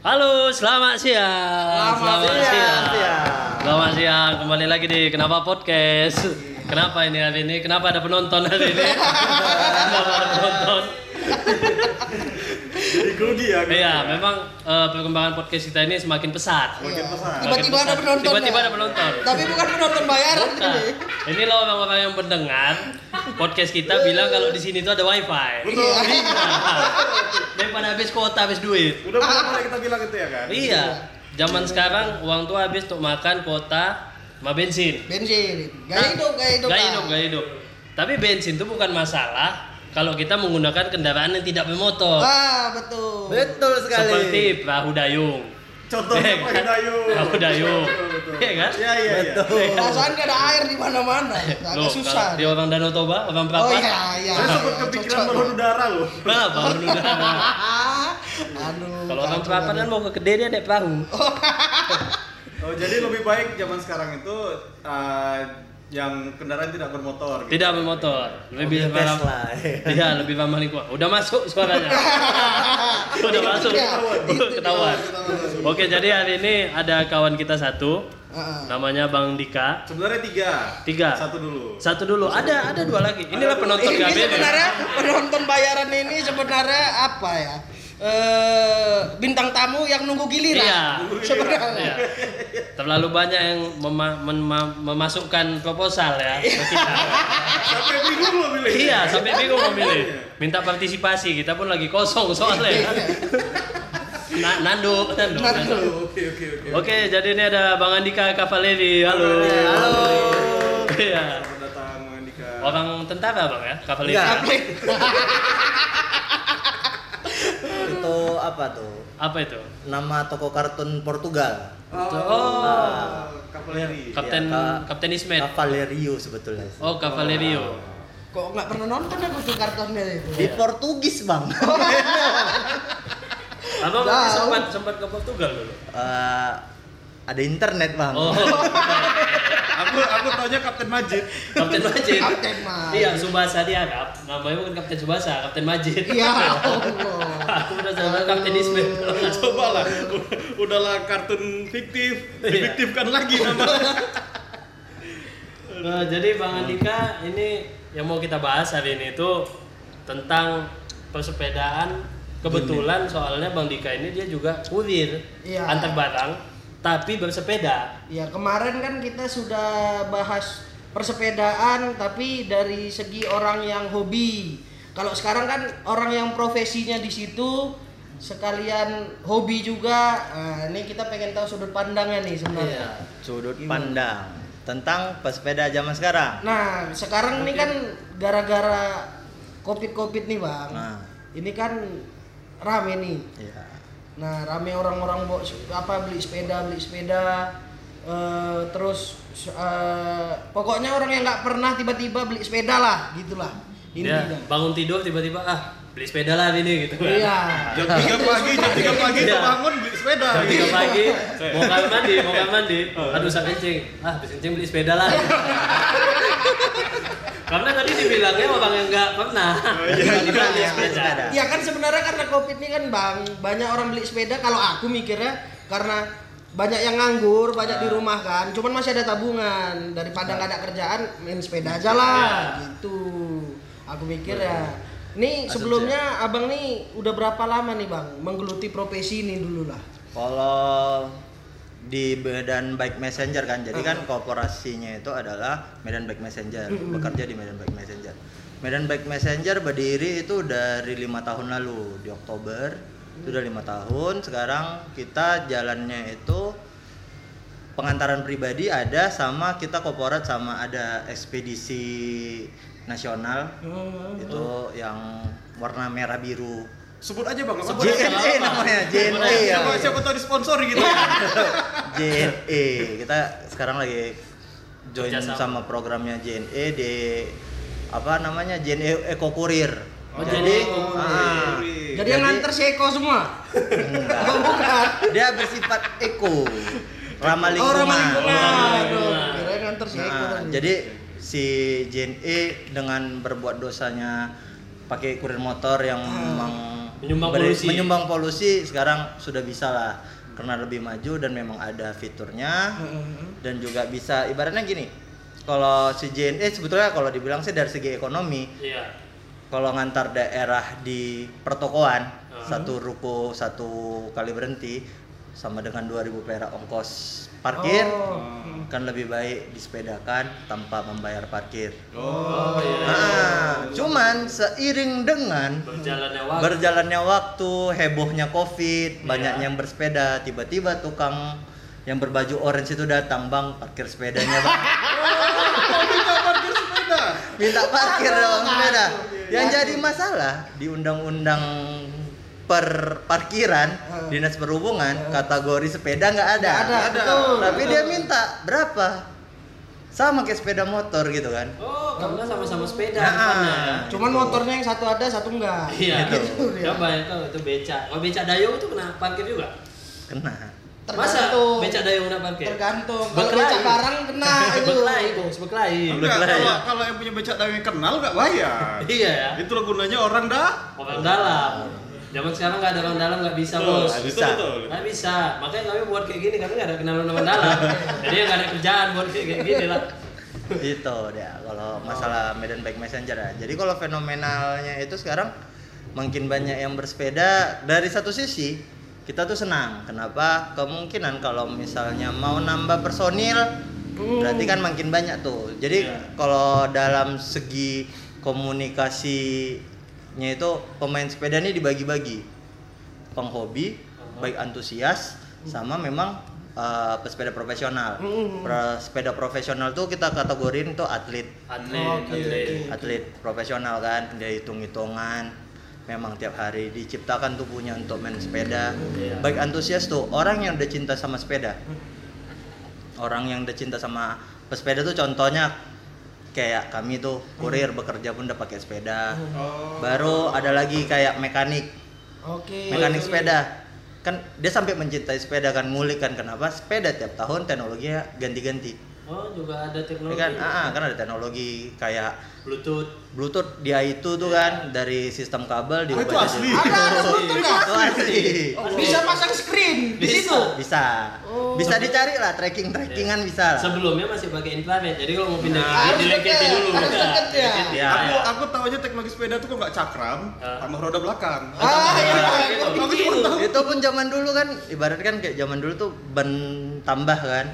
Halo, selamat siang. Selamat siang. Selamat siang. Kembali lagi di Kenapa Podcast. Kenapa ini hari ini? Kenapa ada penonton hari ini? Kenapa ada penonton? Jadi grogi ya. Iya, ya? memang eh, perkembangan podcast kita ini semakin pesat. Makin pesan. Tiba-tiba ada penonton. Tiba-tiba ada penonton. Tapi bukan penonton bayaran ini. ini loh orang-orang yang mendengar podcast kita bilang kalau di sini tuh ada wifi. Betul. Nah, daripada habis kuota, habis duit. Udah kali kita bilang itu ya kan? Iya. Zaman sekarang uang tuh habis untuk makan kuota sama bensin. Bensin. Gaya hidup, gaya hidup. Gaya hidup, gaya hidup. Tapi bensin itu bukan masalah kalau kita menggunakan kendaraan yang tidak bermotor. Ah, betul. Betul sekali. Seperti perahu dayung. Contohnya Pak kan? Dayung. Betul, betul. Iya kan? Iya, iya, iya. Perasaan gak ada air di mana-mana. Agak susah. Dia orang Danau Toba, orang berapa? Oh iya, iya. Saya sempat iya, kepikiran balon udara loh. Nah, bangun udara. Aduh. Kalau orang banget. kan mau ke Kediri dia naik perahu. Oh, jadi lebih baik zaman sekarang itu uh, yang kendaraan tidak bermotor. gitu. Tidak bermotor. Lebih Mobil ramah. Tesla. Iya, lebih ramah lingkungan. Udah masuk suaranya. Udah masuk. Ketahuan. Oke, jadi hari ini ada kawan kita satu, namanya Bang Dika. Sebenarnya tiga. Tiga. Satu dulu. Satu dulu. Ada ada dua lagi. Inilah penonton Ini sebenarnya penonton bayaran ini sebenarnya apa ya? Eh, bintang tamu yang nunggu giliran. Iya. Sebenarnya. Iya. Terlalu banyak yang mema- menma- memasukkan proposal ya ke kita. Sampai bingung loh milih. Iya, sampai bingung memilih. Minta partisipasi, kita pun lagi kosong soalnya. Na Nando, Nando. Nando. Oke, oke, oke. Oke, jadi ini ada Bang Andika Kavaleri. Halo. Halo. Iya. Selamat datang Bang Andika. Orang tentara Bang ya, Kavaleri. Enggak. Apa tuh? Apa itu? Nama toko kartun Portugal. Oh. Kavaleri. Kapten Iya, Kak. Kapten Ismet. Cavalerio sebetulnya. sih. Oh, Cavalerio. Kok nggak pernah nonton aku tuh kartonnya itu? Di Portugis, Bang. Abang Jauh. sempat sempat ke Portugal dulu. Eh, ada internet, Bang. Oh, Aku aku taunya Kapten Majid. Kapten Majid. Kapten Majid. Iya, Subasa di Arab. Namanya bukan Kapten Subasa, Kapten Majid. Ya Allah. Aku udah sama Kapten Ismet. Coba lah, udahlah kartun fiktif, Iya. difiktifkan lagi namanya. Nah, jadi Bang Andika ini yang mau kita bahas hari ini itu tentang persepedaan. Kebetulan soalnya Bang Dika ini dia juga kurir Iya. antar barang tapi bersepeda. Ya kemarin kan kita sudah bahas persepedaan tapi dari segi orang yang hobi. Kalau sekarang kan orang yang profesinya di situ sekalian hobi juga. Nah, ini kita pengen tahu sudut pandangnya nih sebenarnya. Sudut pandang tentang pesepeda zaman sekarang. Nah, sekarang ini kan gara-gara covid-covid nih, Bang. Nah. Ini kan rame nih. Iya. Nah, rame orang-orang apa beli sepeda, beli sepeda eh, terus eh, pokoknya orang yang nggak pernah tiba-tiba beli sepeda lah, gitulah. Dia Intinya. bangun tidur tiba-tiba ah beli sepeda lah ini gitu kan. Iya. Jam 3 pagi, jam 3 pagi Iya. bangun beli sepeda. Jam tiga gitu. pagi mau kamar mandi, mau kamar mandi. Aduh sak kencing. Ah, habis kencing beli sepeda lah. Karena tadi dibilangnya orang yang nggak pernah. iya, Nggak iya, beli sepeda. sepeda. Ya kan sebenarnya karena covid ini kan bang banyak orang beli sepeda. Kalau aku mikirnya karena banyak yang nganggur, banyak di rumah kan. Cuman masih ada tabungan daripada nggak ada kerjaan, main sepeda aja lah. Gitu. Aku mikir ya. Nih sebelumnya abang nih udah berapa lama nih bang menggeluti profesi ini dulu lah. Kalau di Medan Bike Messenger kan, jadi kan korporasinya itu adalah Medan Bike Messenger, bekerja di Medan Bike Messenger. Medan Bike Messenger berdiri itu dari lima tahun lalu di Oktober, itu udah lima tahun. Sekarang kita jalannya itu pengantaran pribadi ada sama kita korporat sama ada ekspedisi nasional. Itu yang warna merah biru Sebut aja bang, apa JNE namanya JNE ya Siapa, siapa tahu disponsori gitu. JNE kita sekarang lagi join Kerjasama. sama programnya JNE di apa namanya JNE Eco Courier Oh, jadi Courier. ah, Jadi, Jadi- yang nganter si Eko semua. enggak. Oh, bukan. dia bersifat eco ramah Oh, lingkungan ramah lingkungan. ramah lingkungan. kirain nganter si Eko Nah, jadi si JNE dengan berbuat dosanya pakai kurir motor yang memang Menyumbang beri- polusi. menyumbang polusi sekarang sudah bisa lah karena lebih maju dan memang ada fiturnya dan juga bisa ibaratnya gini kalau si JNE sebetulnya kalau dibilang sih dari segi ekonomi Iya. kalau ngantar daerah di pertokoan Hmm. satu ruko satu kali berhenti sama dengan 2000 perak ongkos parkir Oh. kan lebih baik disepedakan tanpa membayar parkir. Oh, iya. Ah, cuman seiring dengan Berjalannya waktu. berjalannya waktu, hebohnya Covid, Iya. banyak yang bersepeda, tiba-tiba tukang yang berbaju orange itu datang, "Bang, parkir sepedanya, Bang." Minta parkir sepeda. Minta parkir dong sepeda. Yang Ya. jadi masalah di undang-undang per parkiran dinas perhubungan kategori sepeda nggak ada. Nggak ada, Ada. betul. Tapi dia minta berapa? Sama kayak sepeda motor gitu kan. Oh, karena sama-sama sepeda Nah, ya. Cuman motornya yang satu ada, satu enggak. Iya. Gitu. Coba ya tuh itu beca. Kalau beca dayung itu kena parkir juga. Kena. Masa Tergantung. beca dayung kena parkir? Tergantung. Kalau becak barang kena itu. Berkelahi, Bos. Enggak, Betul, kalau kalau yang punya becak dayung yang kenal nggak bayar. Iya ya. Itulah gunanya orang dah. Orang dalam. Zaman sekarang nggak ada orang dalam nggak bisa Betul, bos. Nggak bisa. betul. Nggak bisa. Makanya kami buat kayak gini kami nggak ada kenalan orang dalam. Jadi nggak ada kerjaan buat kayak kayak gini lah. itu dia kalau masalah Medan Bike Messenger ya. Jadi kalau fenomenalnya itu sekarang makin banyak yang bersepeda dari satu sisi kita tuh senang. Kenapa? Kemungkinan kalau misalnya mau nambah personil berarti kan makin banyak tuh. Jadi Iya. kalau dalam segi komunikasinya itu pemain sepeda ini dibagi-bagi. Penghobi, baik antusias sama memang uh, pesepeda profesional. Mm. Pesepeda profesional tuh kita kategorin tuh atlet Atlet, Oke, atlet. oke. atlet profesional kan dia hitung-hitungan memang tiap hari diciptakan tuh punya untuk main sepeda Iya. baik antusias tuh orang yang udah cinta sama sepeda orang yang udah cinta sama pesepeda tuh contohnya kayak kami tuh kurir bekerja pun udah pakai sepeda. Oh. baru ada lagi kayak mekanik. Oke. mekanik sepeda. Kan dia sampai mencintai sepeda kan ngulik kan kenapa? Sepeda tiap tahun teknologinya ganti-ganti Oh juga ada Ya teknologi. kan ah, ah, kan ada teknologi kayak Bluetooth. Bluetooth dia itu tuh kan dari sistem kabel Ah, diubah itu jadi- asli. Ada, ada Bluetooth? Itu asli. Oh, bisa pasang screen di situ. Bisa. Oh. Bisa dicari lah tracking trackingan bisa lah. Sebelumnya masih pakai infrared. Jadi kalau mau pindah Nah, gigi harus dileketin deket, dulu. harus Nah, deket ya. Ya. Aku aku tahu aja teknologi sepeda tuh kok nggak cakram, Ah. tambah roda belakang. Ah, iya, Nah, iya, gitu. iya. Itu pun zaman dulu kan ibarat kan kayak zaman dulu tuh ban tambah kan.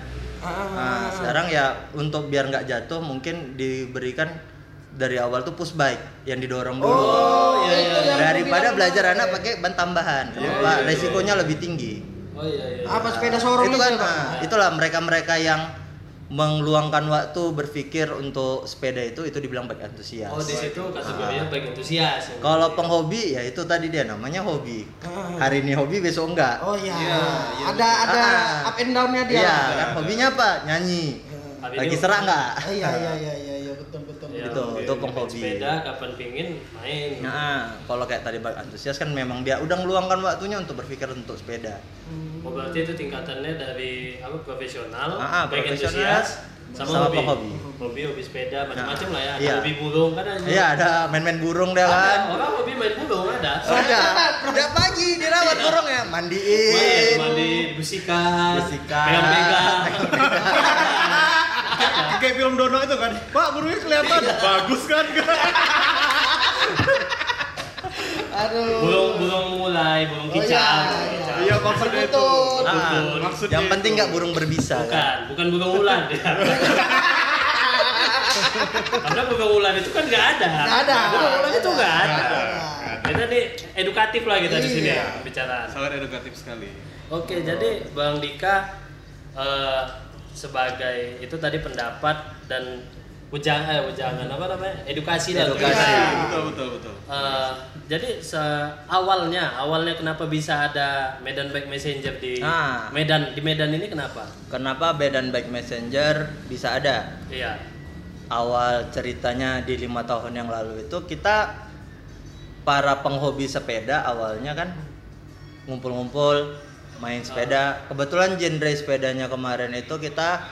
Ah, Nah, sekarang ya untuk biar nggak jatuh mungkin diberikan dari awal tuh push bike yang didorong dulu. Oh, iya, iya. Daripada bilang belajar anak pakai ban tambahan. Iya, Kenapa? iya, iya. Resikonya lebih tinggi. Oh iya iya. Apa sepeda sorong itu kan ya, Pak? nah, itulah mereka-mereka yang meluangkan waktu berpikir untuk sepeda itu itu dibilang baik antusias. Oh di situ kategorinya baik antusias. Kalau penghobi ya itu tadi dia namanya hobi. Ah. Hari ini hobi besok enggak. Oh iya. Iya, iya, ada ada Ah. up and down-nya dia. Iya, kan hobinya apa? Nyanyi. Hari Lagi serak enggak? Ah, iya iya iya iya betul betul. Ya, Itu, oke. itu penghobi. Sepeda kapan pingin main. Nah, kalau kayak tadi baik antusias kan memang dia udah ngeluangkan waktunya untuk berpikir untuk sepeda. Hmm. Oh, berarti itu tingkatannya dari apa profesional, Ah, ah, profesional, antusias, sama, sama hobi. penghobi. Hobi, hobi sepeda, macam-macam lah ya. Ada iya. Hobi burung kan ada. Iya, ada main-main burung dia Ada, kan. orang hobi main burung ada. Ada. Udah pagi dirawat burung ya, Mandi, mandiin. mandi, bersihkan, Bersihkan. pegang-pegang. Kayak- film Dono itu kan. Pak, burungnya kelihatan. Bagus kan? Aduh. burung burung mulai, burung Oh, kicau. iya, burung iya. kicau. Iya, maksudnya itu. Ah. Maksudnya yang penting nggak burung berbisa kan. Bukan, bukan burung ular dia. Karena burung ular itu kan nggak ada. Nggak ada. Burung ular itu nggak ada. Nggak ada. Kita nih edukatif lah kita di sini Iya. ya bicara. sangat edukatif sekali. Oke, jadi Bang Dika eh, sebagai itu tadi pendapat dan ujang eh ujangan apa namanya? Edukasi lah. Edukasi. Iya. Betul, betul, betul. Eh, jadi se- awalnya awalnya kenapa bisa ada Medan Bike Messenger di Ah. Medan di Medan ini kenapa? Kenapa Medan Bike Messenger bisa ada? Iya. Awal ceritanya di lima tahun yang lalu itu kita para penghobi sepeda awalnya kan ngumpul-ngumpul main sepeda. Kebetulan genre sepedanya kemarin itu kita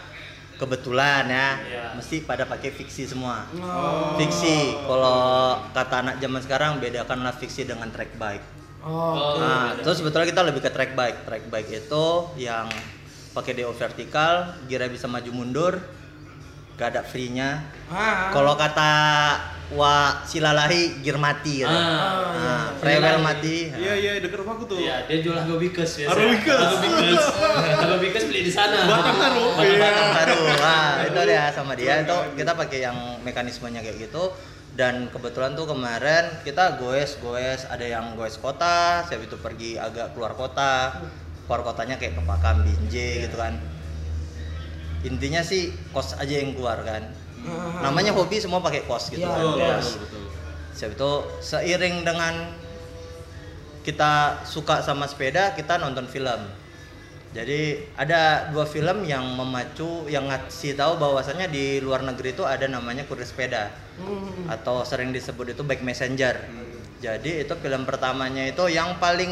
kebetulan ya Iya. mesti pada pakai fiksi semua. Oh. Fiksi. Kalau kata anak zaman sekarang bedakanlah fiksi dengan track bike. Oh. Nah, beda. terus sebetulnya kita lebih ke track bike. Track bike itu yang pakai DO vertikal, gearnya bisa maju mundur, gak ada free-nya. Ah. Kalau kata Wa Silalahi gear mati gitu. Ah, Nah, iya. rewel Silalahi. mati. Iya iya dekat rumahku tuh. Iya, dia jual Agobikes biasanya. Agobikes. Agobikes. Agobikes beli di sana. Batang Haru. Batang baru. Wah, itu dia sama dia itu kita pakai yang mekanismenya kayak gitu. Dan kebetulan tuh kemarin kita goes-goes, ada yang goes kota, saya itu pergi agak keluar kota. Keluar kotanya kayak ke Pakam, Binjai gitu kan. Intinya sih kos aja yang keluar kan. Ah. Namanya hobi semua pakai kos gitu Iya, kan. Betul, Iya. betul, betul. Siap itu seiring dengan kita suka sama sepeda, kita nonton film. Jadi ada dua film yang memacu, yang ngasih tahu bahwasannya di luar negeri itu ada namanya kurir sepeda Hmm. atau sering disebut itu bike messenger. Jadi itu film pertamanya itu yang paling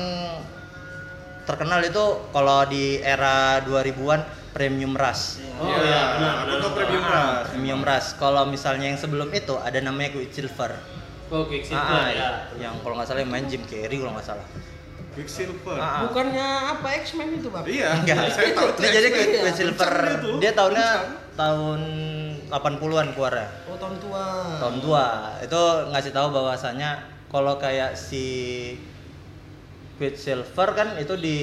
terkenal itu kalau di era 2000-an Premium Rush. Oh iya, benar. Aku benar. tuh premium rush. Premium Rush. Kalau misalnya yang sebelum itu ada namanya Quicksilver. Oh, Quicksilver Ah, ya. yang kalau nggak salah yang main Jim Carrey kalau nggak salah. Quicksilver. Ah, ah. Bukannya apa X-Men itu, Bang? Iya, Enggak. saya tahu. Ini jadi. Quicksilver Kencang dia dia tahunnya tahun 80-an keluarnya. Oh, tahun tua. Tahun tua. Itu ngasih tahu bahwasannya kalau kayak si Quicksilver kan itu di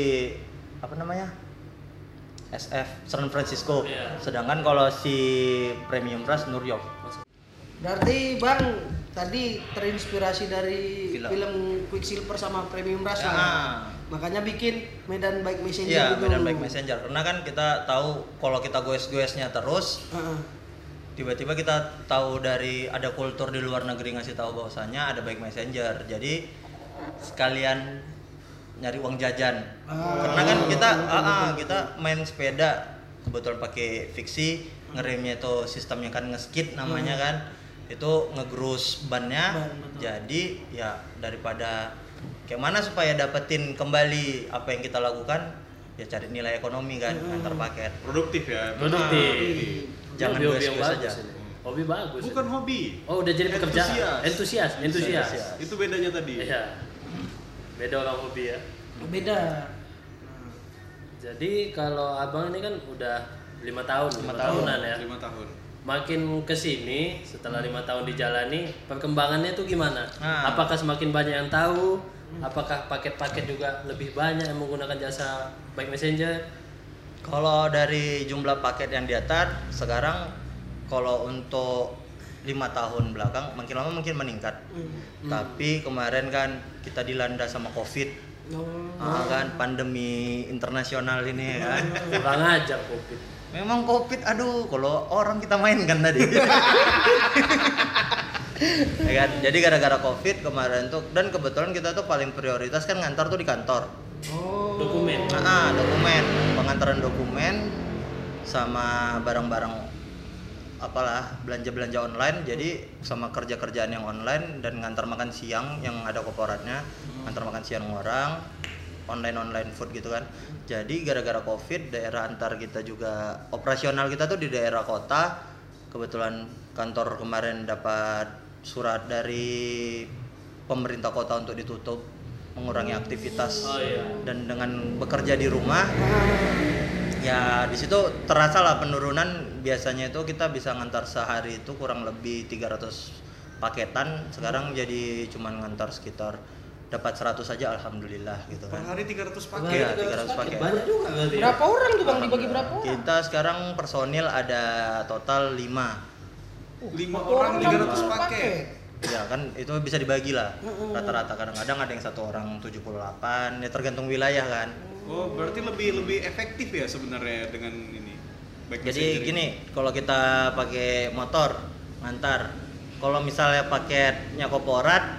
apa namanya? SF San Francisco. Iya. Sedangkan kalau si Premium Rush New York. Berarti Bang tadi terinspirasi dari Film. film, Quicksilver sama Premium Rush Ya. Bang? Makanya bikin Medan Bike Messenger Iya, itu. Medan Bike Messenger. Karena kan kita tahu kalau kita goes-goesnya terus, Heeh. tiba-tiba kita tahu dari ada kultur di luar negeri ngasih tahu bahwasannya ada bike messenger jadi sekalian nyari uang jajan Ah. karena kan kita ah, ah, kita main sepeda kebetulan pakai fiksi ngeremnya itu sistemnya kan ngeskid namanya kan itu ngegrus bannya Ban, jadi ya daripada kayak mana supaya dapetin kembali apa yang kita lakukan ya cari nilai ekonomi kan antar paket Produktif ya. Produktif. Jangan hobi goes-goes yang bagus aja. ini. Hobi bagus. Bukan ini. hobi. Oh, udah jadi pekerjaan. Entusias. Entusias, entusias. Entusias. Itu bedanya tadi. Iya. Beda orang hobi ya. Beda. Jadi kalau abang ini kan udah lima tahun, lima tahun. tahunan ya. Lima tahun. Makin ke sini setelah lima tahun dijalani, perkembangannya itu gimana? Nah. Apakah semakin banyak yang tahu? Apakah paket-paket juga lebih banyak yang menggunakan jasa bike messenger? Kalau dari jumlah paket yang diatar sekarang kalau untuk lima tahun belakang makin lama makin meningkat. Hmm. Tapi kemarin kan kita dilanda sama covid, Oh. ah, kan pandemi internasional ini ya kan. Kurang ajar covid. Memang covid, aduh kalau orang kita main kan tadi. ya kan? Jadi gara-gara covid kemarin tuh dan kebetulan kita tuh paling prioritas kan ngantar tuh di kantor. Oh. Dokumen. Nah, ah, dokumen, pengantaran dokumen sama barang-barang apalah belanja-belanja online. Jadi sama kerja-kerjaan yang online dan ngantar makan siang yang ada korporatnya ngantar makan siang orang online online food gitu kan. Jadi gara-gara covid daerah antar kita juga operasional kita tuh di daerah kota. Kebetulan kantor kemarin dapat surat dari pemerintah kota untuk ditutup mengurangi aktivitas. Oh iya. dan dengan bekerja di rumah ya di situ terasa lah penurunan biasanya itu kita bisa ngantar sehari itu kurang lebih 300 paketan sekarang jadi cuman ngantar sekitar dapat 100 saja alhamdulillah gitu Per kan hari 300 Wah, paket. Iya, 300 300 paket. Banyak juga berarti. ya? Berapa orang tuh Bang dibagi berapa orang? kita sekarang personil ada total 5 Lima orang 300 satu paket. ya kan itu bisa dibagi lah rata-rata kadang-kadang ada yang satu orang 78 ya tergantung wilayah kan Oh, berarti lebih lebih efektif ya sebenarnya dengan ini. Baik Jadi gini, kalau kita pakai motor ngantar, kalau misalnya paketnya korporat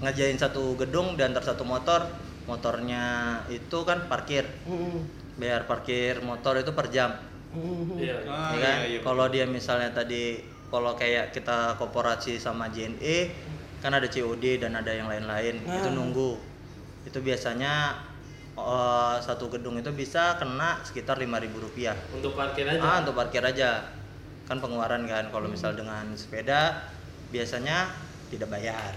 ngerjain satu gedung dan antar satu motor, motornya itu kan parkir, Hmm. bayar parkir motor itu per jam, Hmm. Iya. Ah, ya kan? iya, iya. Kalau dia misalnya tadi, kalau kayak kita korporasi sama JNE, kan ada COD dan ada yang lain-lain, itu Ah. nunggu, itu biasanya eh, satu gedung itu bisa kena sekitar 5.000 rupiah. Untuk parkir aja. Ah, untuk parkir aja. Kan pengeluaran kan. Kalau Hmm. misal dengan sepeda biasanya tidak bayar.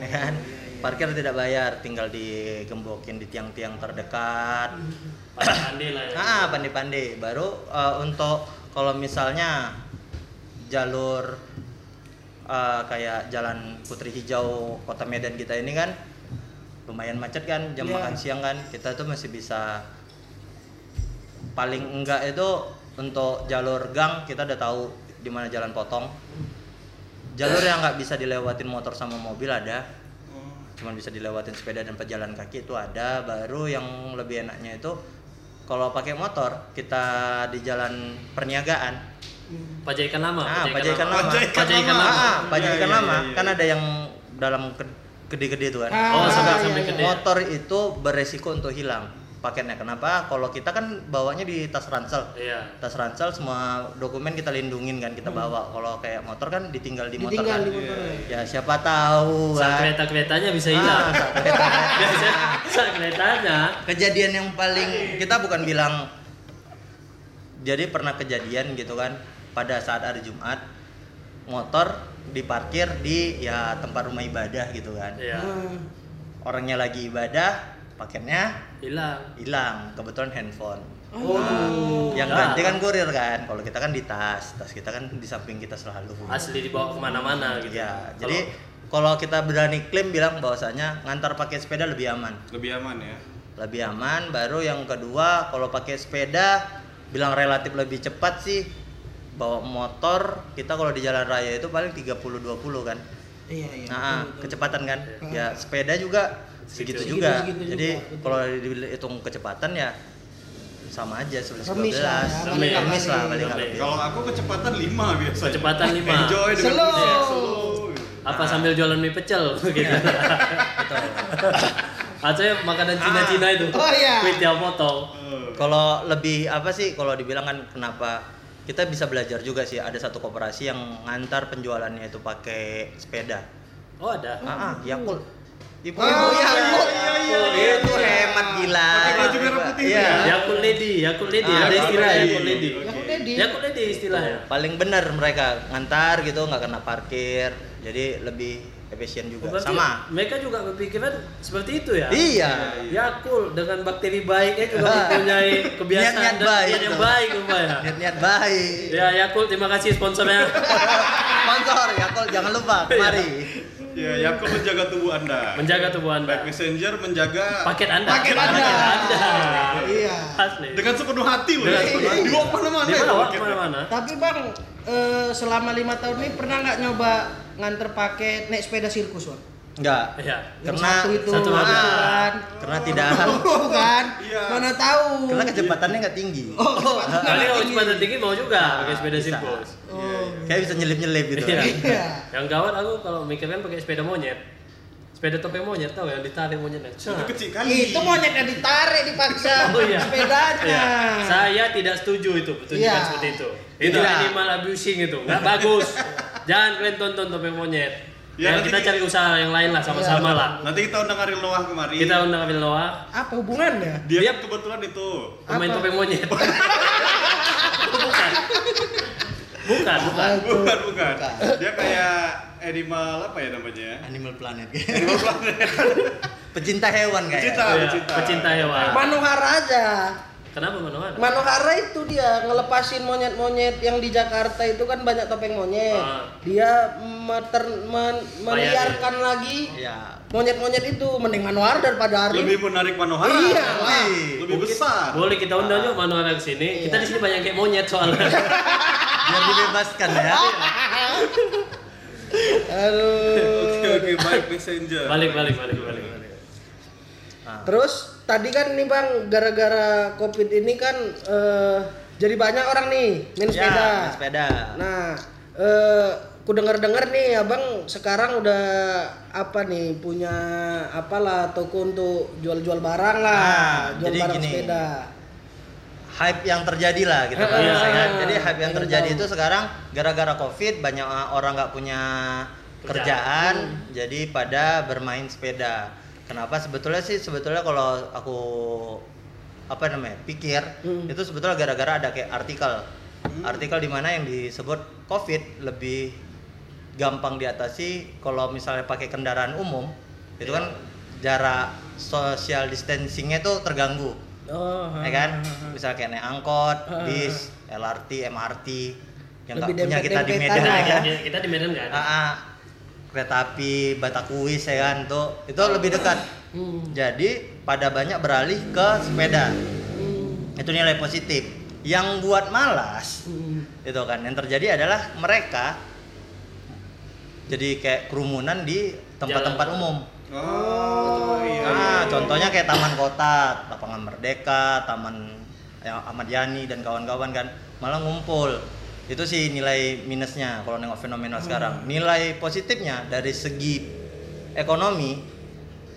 Ya kan parkir tidak bayar tinggal digembokin di tiang-tiang terdekat Pandai lah ya. ah pandai-pandai baru eh, untuk kalau misalnya jalur eh, kayak jalan Putri Hijau Kota Medan kita ini kan lumayan macet kan jam Iya. makan siang kan. Kita tuh masih bisa paling enggak itu untuk jalur gang kita udah tahu di mana jalan potong. Jalur yang nggak bisa dilewatin motor sama mobil ada. Cuman bisa dilewatin sepeda dan pejalan kaki itu ada. Baru yang lebih enaknya itu kalau pakai motor kita di jalan perniagaan. Pajaikan lama. ah pajaikan lama. Pajaikan Pajaikan lama. lama. pajaikan lama. kan ada yang dalam ke- gede-gede itu kan Ah, Oh, sampai iya, sampai iya. gede. motor itu beresiko untuk hilang paketnya kenapa kalau kita kan bawanya di tas ransel Iya. tas ransel semua dokumen kita lindungin kan kita bawa kalau kayak motor kan ditinggal di motor Ditinggal kan di motor. ya siapa tahu Saat kan kereta keretanya bisa Ah, hilang. saat kereta- Biasanya saat keretanya. kejadian yang paling kita bukan bilang jadi pernah kejadian gitu kan pada saat hari Jumat motor diparkir di ya tempat rumah ibadah gitu kan Iya. Hmm. orangnya lagi ibadah paketnya Hilang. hilang kebetulan handphone Oh. yang Nah, ganti kan kurir kan kalau kita kan di tas tas kita kan di samping kita selalu asli dibawa ke mana-mana gitu. ya Kalau- jadi kalau kita berani klaim bilang bahwasanya ngantar pakai sepeda lebih aman Lebih aman ya. lebih aman baru yang kedua kalau pakai sepeda bilang relatif lebih cepat sih bawa motor kita kalau di jalan raya itu paling 30 20 kan Iya, iya. nah betul, betul. kecepatan kan ya sepeda juga segitu Segitu. juga Segitu-segitu jadi juga, kalau dihitung kecepatan ya sama aja 11 Remis 12 lah ya, balik remis lah paling nggak Remis. lebih Kalau aku kecepatan 5 biasanya. Kecepatan lima. Enjoy dengan Slow. Apa sambil jualan mie pecel gitu. Atau ya makanan Cina-Cina itu. Oh, iya. Kue potong. Eh, kalau lebih apa sih kalau dibilang kan kenapa kita bisa belajar juga sih ada satu koperasi yang ngantar penjualannya itu pakai sepeda Oh ada. ah, ah Yakult ibu Oh, ibu iya, Yakult iya, iya, iya, itu iya. hemat gila Pakai baju merah putih iya ya? Yakul Lady, Yakul Lady, Ah, ada Yakul istilah Lady. Yakul Lady. Yang Dedi. Yakul Lady istilahnya. paling benar mereka ngantar gitu nggak kena parkir jadi lebih efisien juga Berarti sama Mereka juga berpikiran seperti itu ya. iya Yakul dengan bakteri baiknya juga mempunyai kebiasaan Niat-niat dan baik niat yang baik rupanya. niat-niat baik Ya Yakul terima kasih sponsornya. sponsor Yakult jangan lupa kemari Ya, Yakult menjaga tubuh Anda. Menjaga tubuh Anda. Baik Messenger menjaga Paket Anda. Paket Anda. Anda. Iya. Asli. dengan sepenuh hati loh. Dengan ya. sepenuh hati. Dibawa ke mana-mana. Di itu mana Wak? paketnya. Ke mana-mana? Tapi bang, eh, selama lima tahun ini pernah nggak nyoba nganter paket naik sepeda sirkus bang? enggak Iya. Yang Karena satu itu satu ah, mobil. kan? karena tidak Oh, kan? Iya. Mana tahu? karena kecepatannya nggak tinggi Oh, kecepatan Kali kalau kecepatan tinggi mau juga Nah, pakai sepeda bisa. sirkus. Oh. kayak bisa nyelip-nyelip gitu Iya. Iya. Yang gawat aku kalau mikirkan pakai sepeda monyet. Sepeda topeng monyet tahu yang ditarik monyetnya. Itu kecil kali. Itu monyetnya ditarik dipaksa Oh iya. sepedanya. Iya. Saya tidak setuju itu pertunjukan Iya. seperti itu. Itu Iya. animal abusing itu, nggak bagus. Jangan kalian tonton topeng monyet. Ya, Ya, nanti kita kita- cari usaha yang lain lah sama-sama Iya. lah. Nanti kita undang Ariel Noah kemari. Kita undang Abel Noah, Apa hubungannya? Dia Dia- kebetulan itu. pemain topeng monyet. bukan. Bukan, bukan. Bukan, bukan. Dia kayak animal apa ya namanya? Animal Planet Animal Planet. pecinta hewan kayak Pecinta, Iya, pecinta. pecinta hewan. Manohara aja. Kenapa Manohara? Manohara itu dia ngelepasin monyet-monyet yang di Jakarta itu kan banyak topeng monyet. Ah. Dia meter, men, meliarkan lagi ya monyet-monyet itu mending Manohara daripada Arif. Lebih menarik Manohara. Iya, Lebih, lah. lebih besar. Boleh kita undang juga Manohara ke sini. Kita di sini banyak kayak monyet soalnya. biar dibebaskan ya Aduh. Oke, oke, baik messenger. balik, balik, balik, balik. Nah, Terus tadi kan nih Bang gara-gara Covid ini kan eh, jadi banyak orang nih main sepeda. ya, main sepeda Nah, eh ku denger-denger nih Abang sekarang udah apa nih punya apalah toko untuk jual-jual barang lah, Ah, jual jadi barang gini. sepeda. hype yang terjadi lah gitu kan Iya. Jadi hype yang Pengen terjadi tahu. itu sekarang gara-gara covid banyak orang nggak punya kerjaan, jadi pada bermain sepeda. Kenapa? Sebetulnya sih sebetulnya kalau aku apa namanya pikir Hmm. itu sebetulnya gara-gara ada kayak artikel. Artikel di mana yang disebut covid lebih gampang diatasi kalau misalnya pakai kendaraan umum itu kan jarak social distancingnya tuh terganggu. Oh, ya kan? misal kayak naik angkot bis LRT MRT yang nggak punya kita di Medan lah ya kan? Kita, kita di Medan nggak ada. Kereta api Batakuis ya kan tuh itu lebih dekat Hmm. jadi pada banyak beralih ke sepeda Hmm. itu nilai positif yang buat malas Hmm. itu kan yang terjadi adalah mereka jadi kayak kerumunan di tempat-tempat umum Oh, iya. ah iya. contohnya kayak taman kota lapangan merdeka taman yang Ahmad Yani dan kawan-kawan kan malah ngumpul itu sih nilai minusnya kalau nengok fenomena sekarang. Nilai positifnya dari segi ekonomi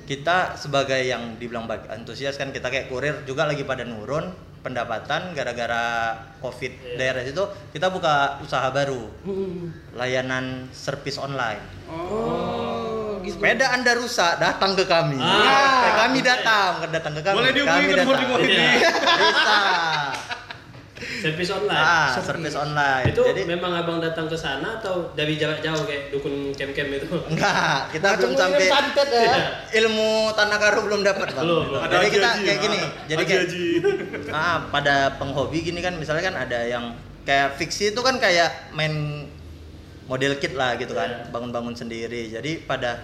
kita sebagai yang dibilang antusias kan kita kayak kurir juga lagi pada nurun pendapatan gara-gara covid Iya. daerah itu kita buka usaha baru. Hmm. layanan servis online. Oh, gitu. sepeda anda rusak datang ke kami. Ah. Kami datang datang ke kami. Boleh dihubungi kami ke bisa Servis online. ah Servis. servis online itu jadi memang abang datang ke sana atau dari jarak jauh kayak dukun kem-kem itu? enggak kita belum sampai ya. Iya. ilmu tanah karo belum dapat bang Belum, belum. jadi kita kayak ah. gini jadi kayak ah pada penghobi gini kan misalnya kan ada yang kayak fiksi itu kan kayak main model kit lah gitu kan Iya. bangun-bangun sendiri jadi pada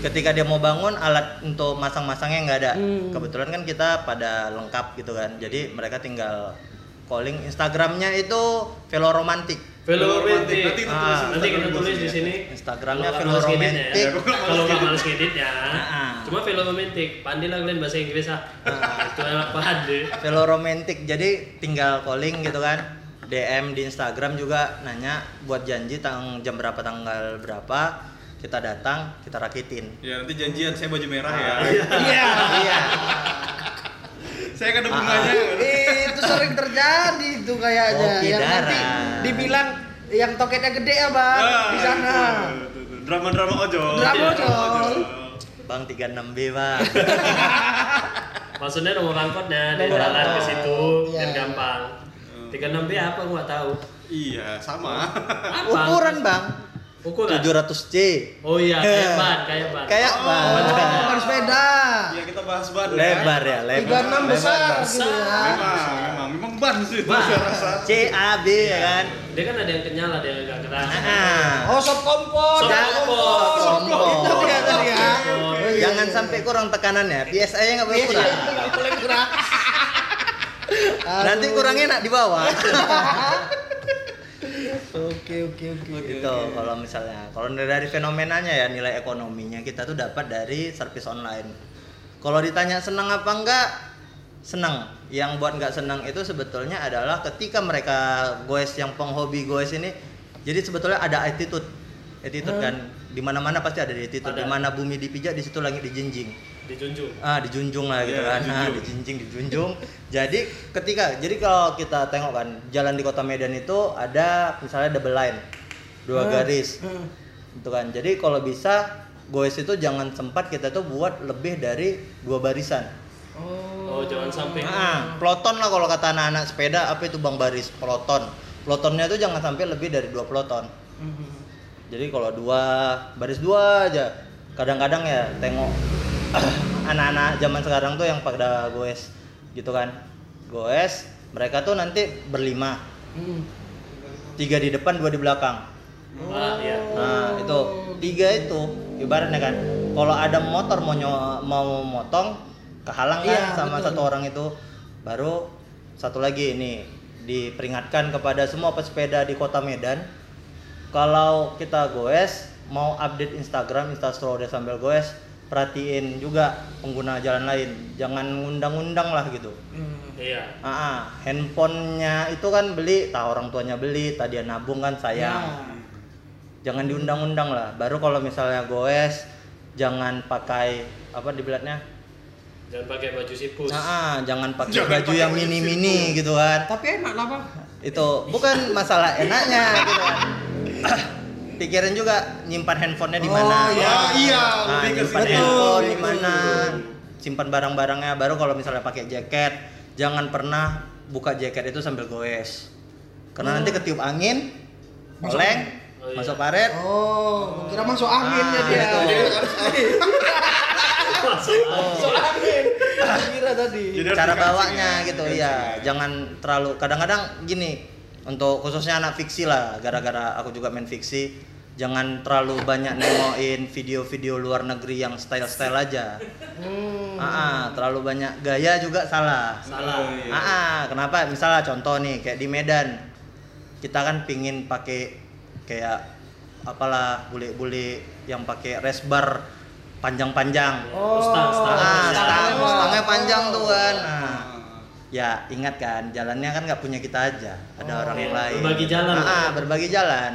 ketika dia mau bangun alat untuk masang-masangnya nggak ada Hmm. kebetulan kan kita pada lengkap gitu kan jadi mereka tinggal calling Instagramnya itu Velo Nanti romantik. kita Ah, tulis Nanti kita tulis di sini. Instagramnya Velo Romantic. ya. Kalau nggak males males ngeditnya. Ah. Cuma velo romantik. Pandai lah kalian bahasa Inggris ah. Itu enak pandai. Velo romantik jadi tinggal calling gitu kan DM di Instagram juga nanya buat janji tang jam berapa tanggal berapa kita datang kita rakitin Ya nanti janjian saya baju merah ya. Iya. iya saya kan ada Ah, bunganya. itu sering terjadi itu kayaknya Kopi yang nanti dibilang yang toketnya gede ya bang Ah, di sana. Drama-drama ojol. Drama Iya, ojol. bang 36B bang Maksudnya nomor angkotnya dari jalan ke situ Iya. dan gampang. 36 B apa gua nggak tahu. Iya, sama. Apa? ukuran bang Ukuran. 700C Oh iya, kayak ban, kayak ban. kayak Oh. ban sepeda Iya, kita bahas ban. ya. lebar ya lebar 36 besar gitu ya Memang, memang, memang ban sih itu Ban. saya rasa. CAB ya kan Dia kan ada yang kenyal, ada yang agak keras. Ah. oh sop kompor Sop kompor. sop kompor itu dia tadi ya iya. jangan sampai kurang tekanannya PSI nya nggak boleh Iya, kurang boleh kurang nanti kurangnya enak di bawah oke oke oke. Gitu kalau misalnya kalau dari fenomenanya ya nilai ekonominya kita tuh dapat dari servis online. Kalau ditanya senang apa enggak senang. Yang buat nggak senang itu sebetulnya adalah ketika mereka goes yang penghobi goes ini jadi sebetulnya ada attitude. Attitude kan di mana mana pasti ada attitude. Di mana bumi dipijak di situ langit dijunjing Dijunjung. ah dijunjung lah gitu Iya, kan ah, dijunjung. dijunjing dijunjung jadi ketika jadi kalau kita tengok kan jalan di kota Medan itu ada misalnya double line dua Hmm. garis Hmm. gitu kan jadi kalau bisa goes itu jangan sempat kita tuh buat lebih dari dua barisan oh Oh, jangan sampai. ah peloton lah kalau kata anak-anak sepeda apa itu bang baris peloton pelotonnya tuh jangan sampai lebih dari dua peloton Hmm. jadi kalau dua baris dua aja kadang-kadang ya tengok anak-anak zaman sekarang tuh yang pada goes gitu kan. Goes mereka tuh nanti berlima. Hmm. tiga di depan dua di belakang. Iya. nah itu. Tiga itu ibaratnya kan. Kalau ada motor mau nyo- mau motong kehalang kan Iya, sama betul. satu orang itu. Baru satu lagi ini diperingatkan kepada semua pesepeda di kota Medan. Kalau kita goes mau update Instagram Instastory sambil goes perhatiin juga pengguna jalan lain. Jangan ngundang-undang lah gitu. Hmm. Iya. ah ah, handphonenya itu kan beli tak orang tuanya beli tadi dia nabung kan sayang. Ya. jangan diundang-undang lah. Baru kalau misalnya goes jangan pakai apa dibilangnya? Jangan pakai baju sipus. nah, ah, jangan pakai Jangan baju pakai yang baju mini-mini gitu kan. Tapi enak lah bang. Itu bukan masalah enaknya gitu kan pikirin juga nyimpan handphonenya di mana Oh, iya, iya, Nah, lebih ke nyimpan handphone di Betul, mana simpan barang-barangnya baru kalau misalnya pakai jaket jangan pernah buka jaket itu sambil goes karena nanti ketiup angin oleng Oh, iya. masuk parit Oh, kira masuk anginnya Ah, dia. itu. Masuk. Masuk angin. Aku Kira tadi. Cara bawanya ya, gitu dikancing ya ya. jangan terlalu kadang-kadang gini untuk khususnya anak fiksi lah gara-gara aku juga main fiksi jangan terlalu banyak nengokin video-video luar negeri yang style-style aja Hmm. Ah, ah, terlalu banyak gaya juga salah Salah. Oh, iya. Ah, ah, kenapa misalnya contoh nih kayak di Medan kita kan pingin pakai kayak apalah bule-bule yang pakai race bar panjang-panjang Oh, Stang, stang. ah, stang, Oh. stangnya panjang tuh kan nah, Ah. ya ingat kan jalannya kan nggak punya kita aja ada Oh, orang yang lain berbagi jalan. Ah, berbagi jalan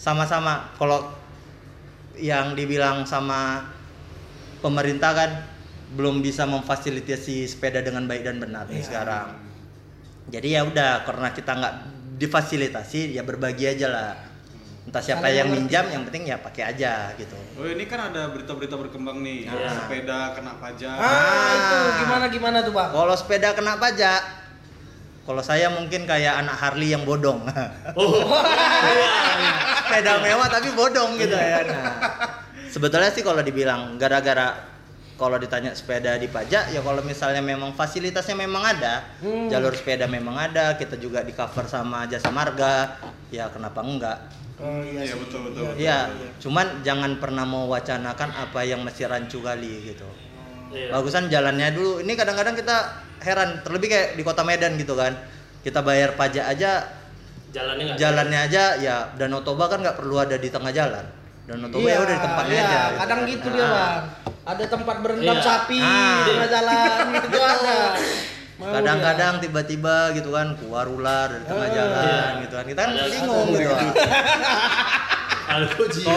sama-sama kalau yang dibilang sama pemerintah kan belum bisa memfasilitasi sepeda dengan baik dan benar nih Iya. sekarang jadi ya udah karena kita nggak difasilitasi ya berbagi aja lah entah siapa Saling yang minjam yang penting ya pakai aja gitu Oh ini kan ada berita-berita berkembang nih, Iya. sepeda kena pajak. Ah, itu gimana gimana tuh, Bang? kalau sepeda kena pajak kalau saya mungkin kayak anak Harley yang bodong Oh. sepeda mewah tapi bodong gitu ya. Nah, sebetulnya sih kalau dibilang gara-gara kalau ditanya sepeda dipajak ya kalau misalnya memang fasilitasnya memang ada, Hmm. jalur sepeda memang ada, kita juga di cover sama jasa marga, ya kenapa enggak? Oh iya, Iya, betul, betul, betul. Iya, cuman jangan pernah mau wacanakan apa yang masih rancu kali gitu. Iya. Bagusan jalannya dulu. Ini kadang-kadang kita heran, terlebih kayak di kota Medan gitu kan. Kita bayar pajak aja Jalannya jalannya aja ya Danau Toba kan nggak perlu ada di tengah jalan Danau Toba ya udah di tempatnya iya, aja kadang gitu dia, Nah, Bang. Ada tempat berendam Iya. sapi Ah. di tengah jalan gitu ada. Kadang-kadang tiba-tiba gitu kan keluar ular dari tengah Ah. jalan Iya. gitu kan kita kan Ada- bingung gitu kan. Aduh, dia.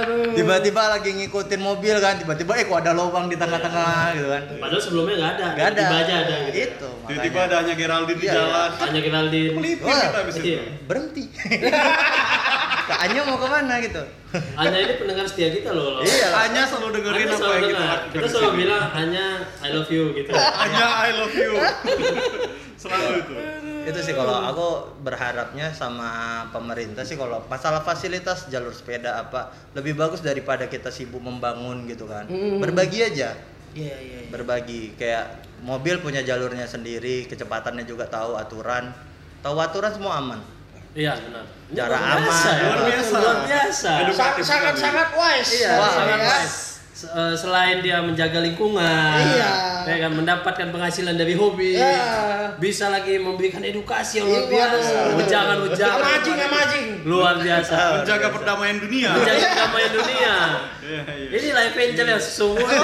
Aduh. tiba-tiba lagi ngikutin mobil kan tiba-tiba eh kok ada lubang di tengah-tengah gitu kan Padahal sebelumnya nggak ada. nggak ada Tiba aja ada gitu. itu Tiba-tiba ada hanya Geraldine di Iya, jalan. Hanya Geraldine. Melipir kita habis itu. Iya. berhenti Kak Anya mau ke mana gitu Hanya ini pendengar setia kita loh. iya Hanya selalu dengerin Hanya apa selalu yang kita lakukan. Kita selalu sini. bilang hanya I love you gitu. hanya I love you. selalu itu. Itu sih kalau aku berharapnya sama pemerintah sih kalau masalah fasilitas jalur sepeda apa lebih bagus daripada kita sibuk membangun gitu kan Hmm. berbagi aja Iya, iya. iya. berbagi kayak mobil punya jalurnya sendiri kecepatannya juga tahu aturan tahu aturan semua aman Iya benar. Ini Cara luar biasa aman. Luar biasa. Luar biasa. Sangat sangat wise. Iya, sangat ya. wise. Se- eh, Selain dia menjaga lingkungan, Iya. ya kan mendapatkan penghasilan dari hobi, Iya. bisa lagi memberikan edukasi yang luar Iya. biasa, ujangan ujangan, Amajing, amajing. luar biasa, Menjaga perdamaian dunia. menjaga kedamaian dunia. Iya, iya. Ini life angel yang sesungguhnya.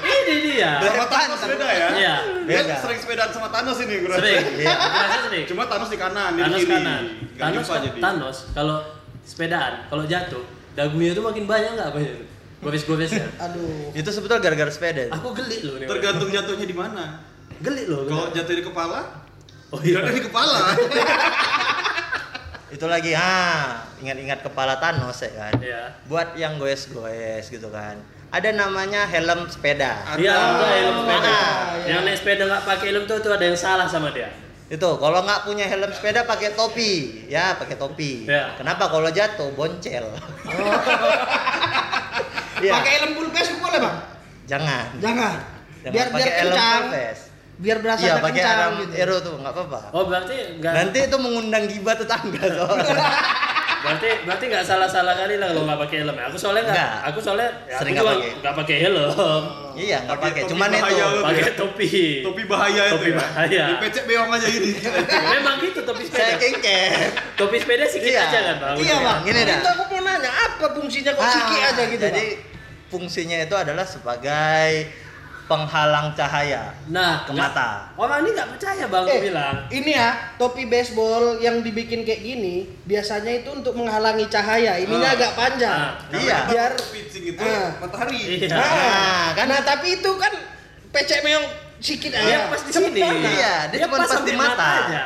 ini, ini dia. Sama Thanos beda ya? Iya. Dia Beda. sering sepedaan sama Thanos ini gue. Sering, Iya. Sering. Cuma Thanos di kanan, dia di Thanos kiri. kanan. Thanos. Thanos kalau sepedaan, kalau jatuh, dagunya itu makin banyak nggak apa ya? Gores-goresnya. Aduh. itu sebetulnya gara-gara sepeda. Aku gelik loh nih. Tergantung jatuhnya di mana. Gelik loh. Kalau jatuh di kepala, oh iya. jatuh di kepala. itu lagi ah ingat-ingat kepala Thanos ya kan Iya. buat yang goes-goes gitu kan ada namanya helm sepeda Dia ada helm sepeda. Ah, iya. Yang naik sepeda nggak pakai helm tuh, tuh ada yang salah sama dia. Itu kalau nggak punya helm sepeda pakai topi ya pakai topi Ya. kenapa kalau jatuh boncel Iya. Pakai helm full face boleh, Bang? jangan Jangan. Jangan Biar pakai biar helm kencang. full face. Biar berasa iya pakai kencang gitu. aero tuh nggak apa-apa Oh berarti nggak. nanti itu mengundang gibah tetangga soalnya Berarti berarti nggak salah-salah kali lah kalau nggak pakai helm. ya. Aku soalnya nggak. Aku soalnya ya, Sering nggak pakai. nggak pakai helm. iya nggak Pakai cuman itu. Pakai topi. Topi bahaya Topi itu ya. bahaya. Dipecek beong aja ini. Memang gitu topi saya sepeda. kengkep Topi sepeda sedikit Iya. aja kan bang. Iya, Bang. Gini dah. Aku mau nanya, apa fungsinya kok Ah, aja gitu, jadi fungsinya itu adalah sebagai penghalang cahaya Nah, ke mata. Orang ini nggak percaya bang, Eh, bilang. ini ya, topi baseball yang dibikin kayak gini, biasanya itu untuk menghalangi cahaya. Ininya Ah. agak panjang. Ah. Iya. Biar pitching itu Ah. matahari. Iya. Nah, kan? nah, tapi itu kan pecek meong sikit aja. Dia pas di sini. Iya, dia cuma pas di mata. aja.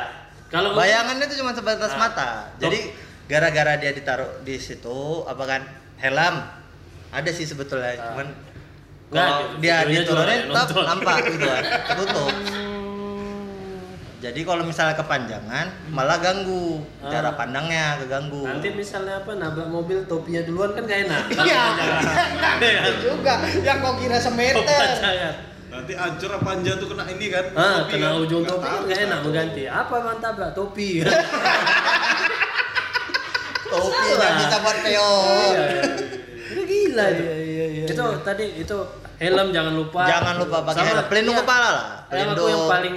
Kalau Bayangannya itu cuma sebatas Ah. mata. Jadi gara-gara dia ditaruh di situ apa kan helm ada sih sebetulnya Ah. cuman kalau dia diturunin yang tetap nampak gitu kan tertutup Hmm. Jadi kalau misalnya kepanjangan malah ganggu Ah. cara pandangnya keganggu. Nanti misalnya apa nabrak mobil topinya duluan kan gak enak. Iya. Iya. Itu juga yang kau kira semeter. Nanti hancur apa panja tuh kena ini kan? Ah, Topi kena kan? ujung topi kan gak enak mengganti. Apa mantap tabrak topi? Topi nggak bisa buat peon. Iya. Gila itu. Iya, iya, iya, Itu tadi itu helm jangan lupa. Jangan lupa pakai Sama- helm. Pelindung iya. kepala lah. Yang aku Pelindung. yang paling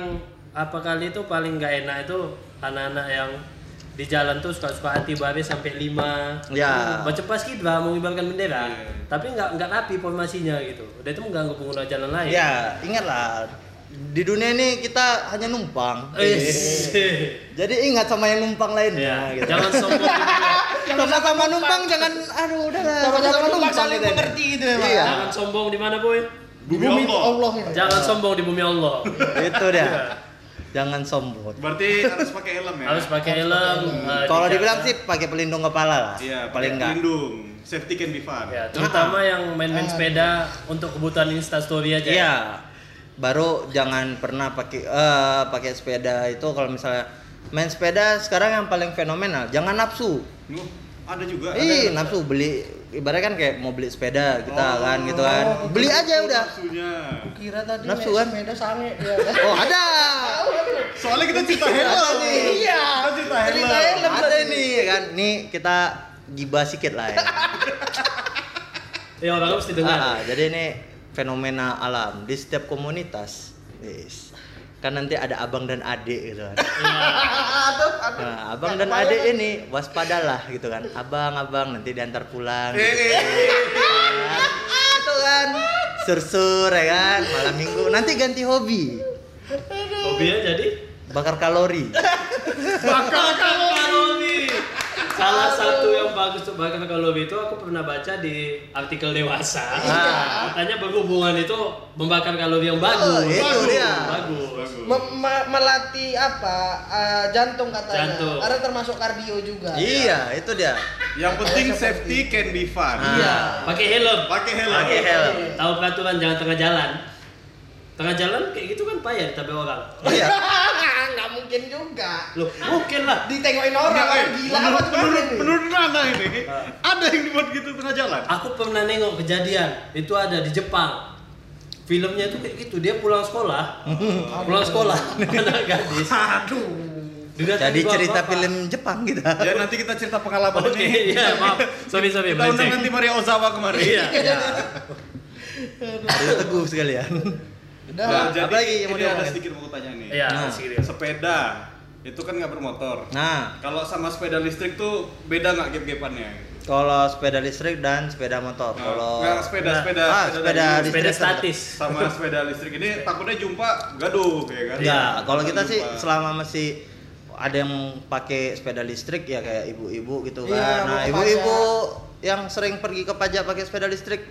apa kali itu paling nggak enak itu anak-anak yang di jalan tuh suka-suka hati babe sampai lima Ya. macam pas kidra mengibarkan bendera Iya. tapi nggak nggak rapi formasinya gitu udah itu mengganggu pengguna jalan lain Ya, ingatlah di dunia ini kita hanya numpang. Eh, Jadi ingat sama yang numpang lainnya ya. gitu. jangan sombong di dunia sama-sama numpang jangan aduh udah lah Sama-sama numpang numpang saling gitu. mengerti gitu ya. Iya. jangan sombong di mana boy Bumi Allah. Allah ya. jangan sombong di bumi Allah Itu dia. Jangan sombong. Berarti harus pakai helm ya? harus pakai helm eh, Kalau dibilang sih pakai pelindung kepala lah. Iya, paling enggak. Pelindung. Safety can be fun. ya terutama yang main-main sepeda untuk kebutuhan instastory aja Iya. Baru jangan pernah pakai eh pakai sepeda itu kalau misalnya main sepeda sekarang yang paling fenomenal jangan nafsu. Nuh, ada juga. Ih, nafsu beli ibaratnya kan kayak mau beli sepeda kita Oh. kan gitu kan. Beli aja udah. Nafsunya. Kira tadi Nafsu kan? sepeda sange dia. Oh, ada. Soalnya kita cerita helm nih. Iya. Kita cerita helm. Ada nih ya kan. Nih kita gibah sedikit lah ya. ya orang harus didengar Ah, jadi ini fenomena alam di setiap komunitas. Yes. Kan nanti ada abang dan adik gitu kan. Aduh, aduh. Nah, abang dan adik ini waspadalah gitu kan. Abang, abang nanti diantar pulang. Eh. Gitu kan. Sur-sur ya kan. Malam minggu nanti ganti hobi. hobinya jadi Bakar kalori. bakar kalori salah satu yang bagus untuk kalori itu aku pernah baca di artikel dewasa Ah. katanya berhubungan itu membakar kalori yang bagus Oh, itu dia. bagus Bagus. Me- me- melatih apa eh, jantung katanya Jantung. karena termasuk kardio juga Iya, itu dia. Yang penting safety can be fun. Ah. iya pakai helm Pakai helm. Pakai helm. tahu peraturan jangan tengah jalan tengah jalan kayak gitu kan payah ditabrak orang Iya. nggak mungkin juga loh mungkin lah ditengokin orang Enggak, orang eh. gila apa menurut, gimana menurut, ini? menurut Nana ini, ada yang dibuat gitu tengah jalan. aku pernah nengok kejadian itu ada di Jepang filmnya itu kayak gitu dia pulang sekolah pulang sekolah anak gadis aduh Jadi cerita film Jepang kita. Ya nanti kita cerita pengalaman Oke, ini. iya, maaf. Sorry, sorry, Kita undang nanti Maria Ozawa kemari. Iya. Iya. Ada teguh sekalian. Udah Nah, jadi Apa lagi yang mau ini ada sedikit mau tanya nih. Iya, Nah. sedikit. Sepeda itu kan nggak bermotor. Nah, Kalau sama sepeda listrik tuh beda nggak gap-gapannya? kalau sepeda listrik dan sepeda motor. Nah, Kalau nggak, sepeda, Nah. sepeda, ah, sepeda sepeda dari- listrik Sepeda sama- statis. sama sepeda listrik ini takutnya jumpa gaduh ya kan? Enggak, Iya, kalau kita sih Jumpa. selama masih ada yang pakai sepeda listrik ya kayak ibu-ibu gitu Iya, kan. Nah, ibu-ibu yang sering pergi ke pajak pakai sepeda listrik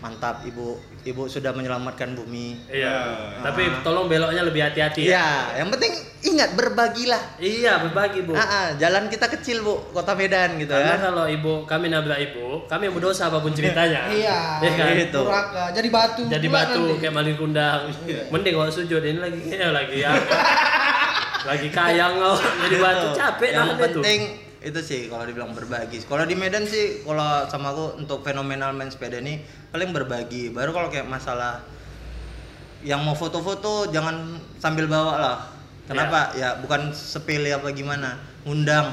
mantap ibu. Ibu sudah menyelamatkan bumi. Iya. Ah. Tapi tolong beloknya lebih hati-hati ya. Iya, yang penting ingat berbagilah. Iya, berbagi, Bu. Ah, ah, jalan kita kecil, Bu, Kota Medan gitu Karena ya. kalau ibu kami nabrak ibu, kami yang berdosa apa pun ceritanya. iya Iya kan? Gitu. Durhaka. jadi batu Jadi batu nanti. kayak maling kundang. Mending kalau sujud ini lagi kayaknya lagi ya. lagi kayang loh. Jadi batu capek yang penting itu sih kalau dibilang berbagi. Kalau di Medan sih kalau sama aku untuk fenomenal main sepeda ini paling berbagi. Baru kalau kayak masalah yang mau foto-foto jangan sambil bawa lah. Kenapa? Ya bukan sepele apa gimana. Ngundang.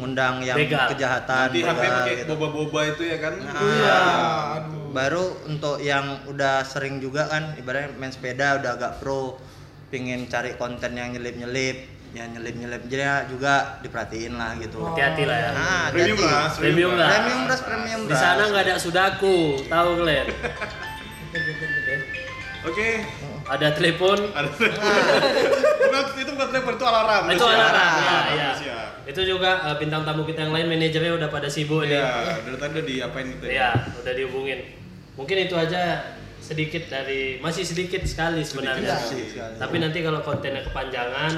Ngundang yang Begal. kejahatan Nanti HP begal pakai gitu. boba-boba itu ya kan? Nah, iya. Aduh. Baru untuk yang udah sering juga kan ibaratnya main sepeda udah agak pro pingin cari konten yang nyelip-nyelip ya nyelip-nyelip jadi juga diperhatiin lah gitu Hati-hati lah ya. nah Premium lah, Premium lah. premium beras premium Di beras sana nggak ada sudaku, tahu kalian? Oke. Ada telepon, Ada bukan itu bukan telepon itu alarm. itu alarm. Ya, ya. siap. Itu juga eh, bintang tamu kita yang lain manajernya udah pada sibuk nih. Iya, dari tadi udah diapain gitu Iya, udah dihubungin. Mungkin itu aja sedikit dari masih sedikit sekali sebenarnya. Sedikit sekali. Tapi nanti kalau kontennya kepanjangan,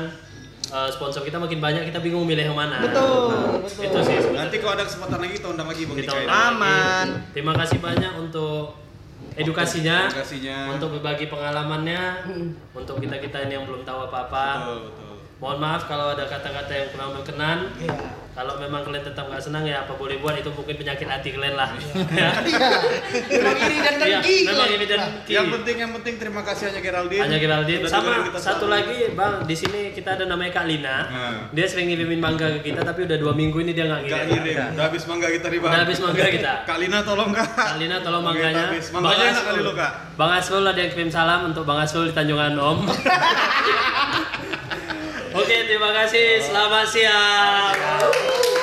eh, sponsor kita makin banyak, kita bingung milih yang mana. betul betul Itu sih sebenarnya. Nanti kalau ada kesempatan lagi kita undang lagi Bang Kita undang Aman. lagi. Terima kasih banyak untuk edukasinya, Edukasinya. untuk berbagi pengalamannya, untuk kita kita ini yang belum tahu apa-apa. Betul, betul. Mohon maaf kalau ada kata-kata yang kurang berkenan. Iya. Kalau memang kalian tetap nggak senang ya apa boleh buat itu mungkin penyakit hati kalian lah. Ya. Iya. Memang iri dan Iya, dengki. memang kok. ini dan dengki. Yang penting yang penting terima kasih hanya Geraldine. Hanya Geraldine. Sama satu lagi bang, di sini kita ada namanya Kak Lina. Nah. Dia sering ngirimin mangga ke kita, tapi udah dua minggu ini dia nggak Nggak ngirim. ngirim. Udah habis mangga kita nih bang. Udah habis mangga kita. Kak Lina tolong kak. Kak Lina tolong Mangga mangganya. Mangganya enak kali lo kak. Bang Asrul ada yang kirim salam untuk Bang Asrul di Tanjungan Om. Oke, terima kasih. Selamat siang.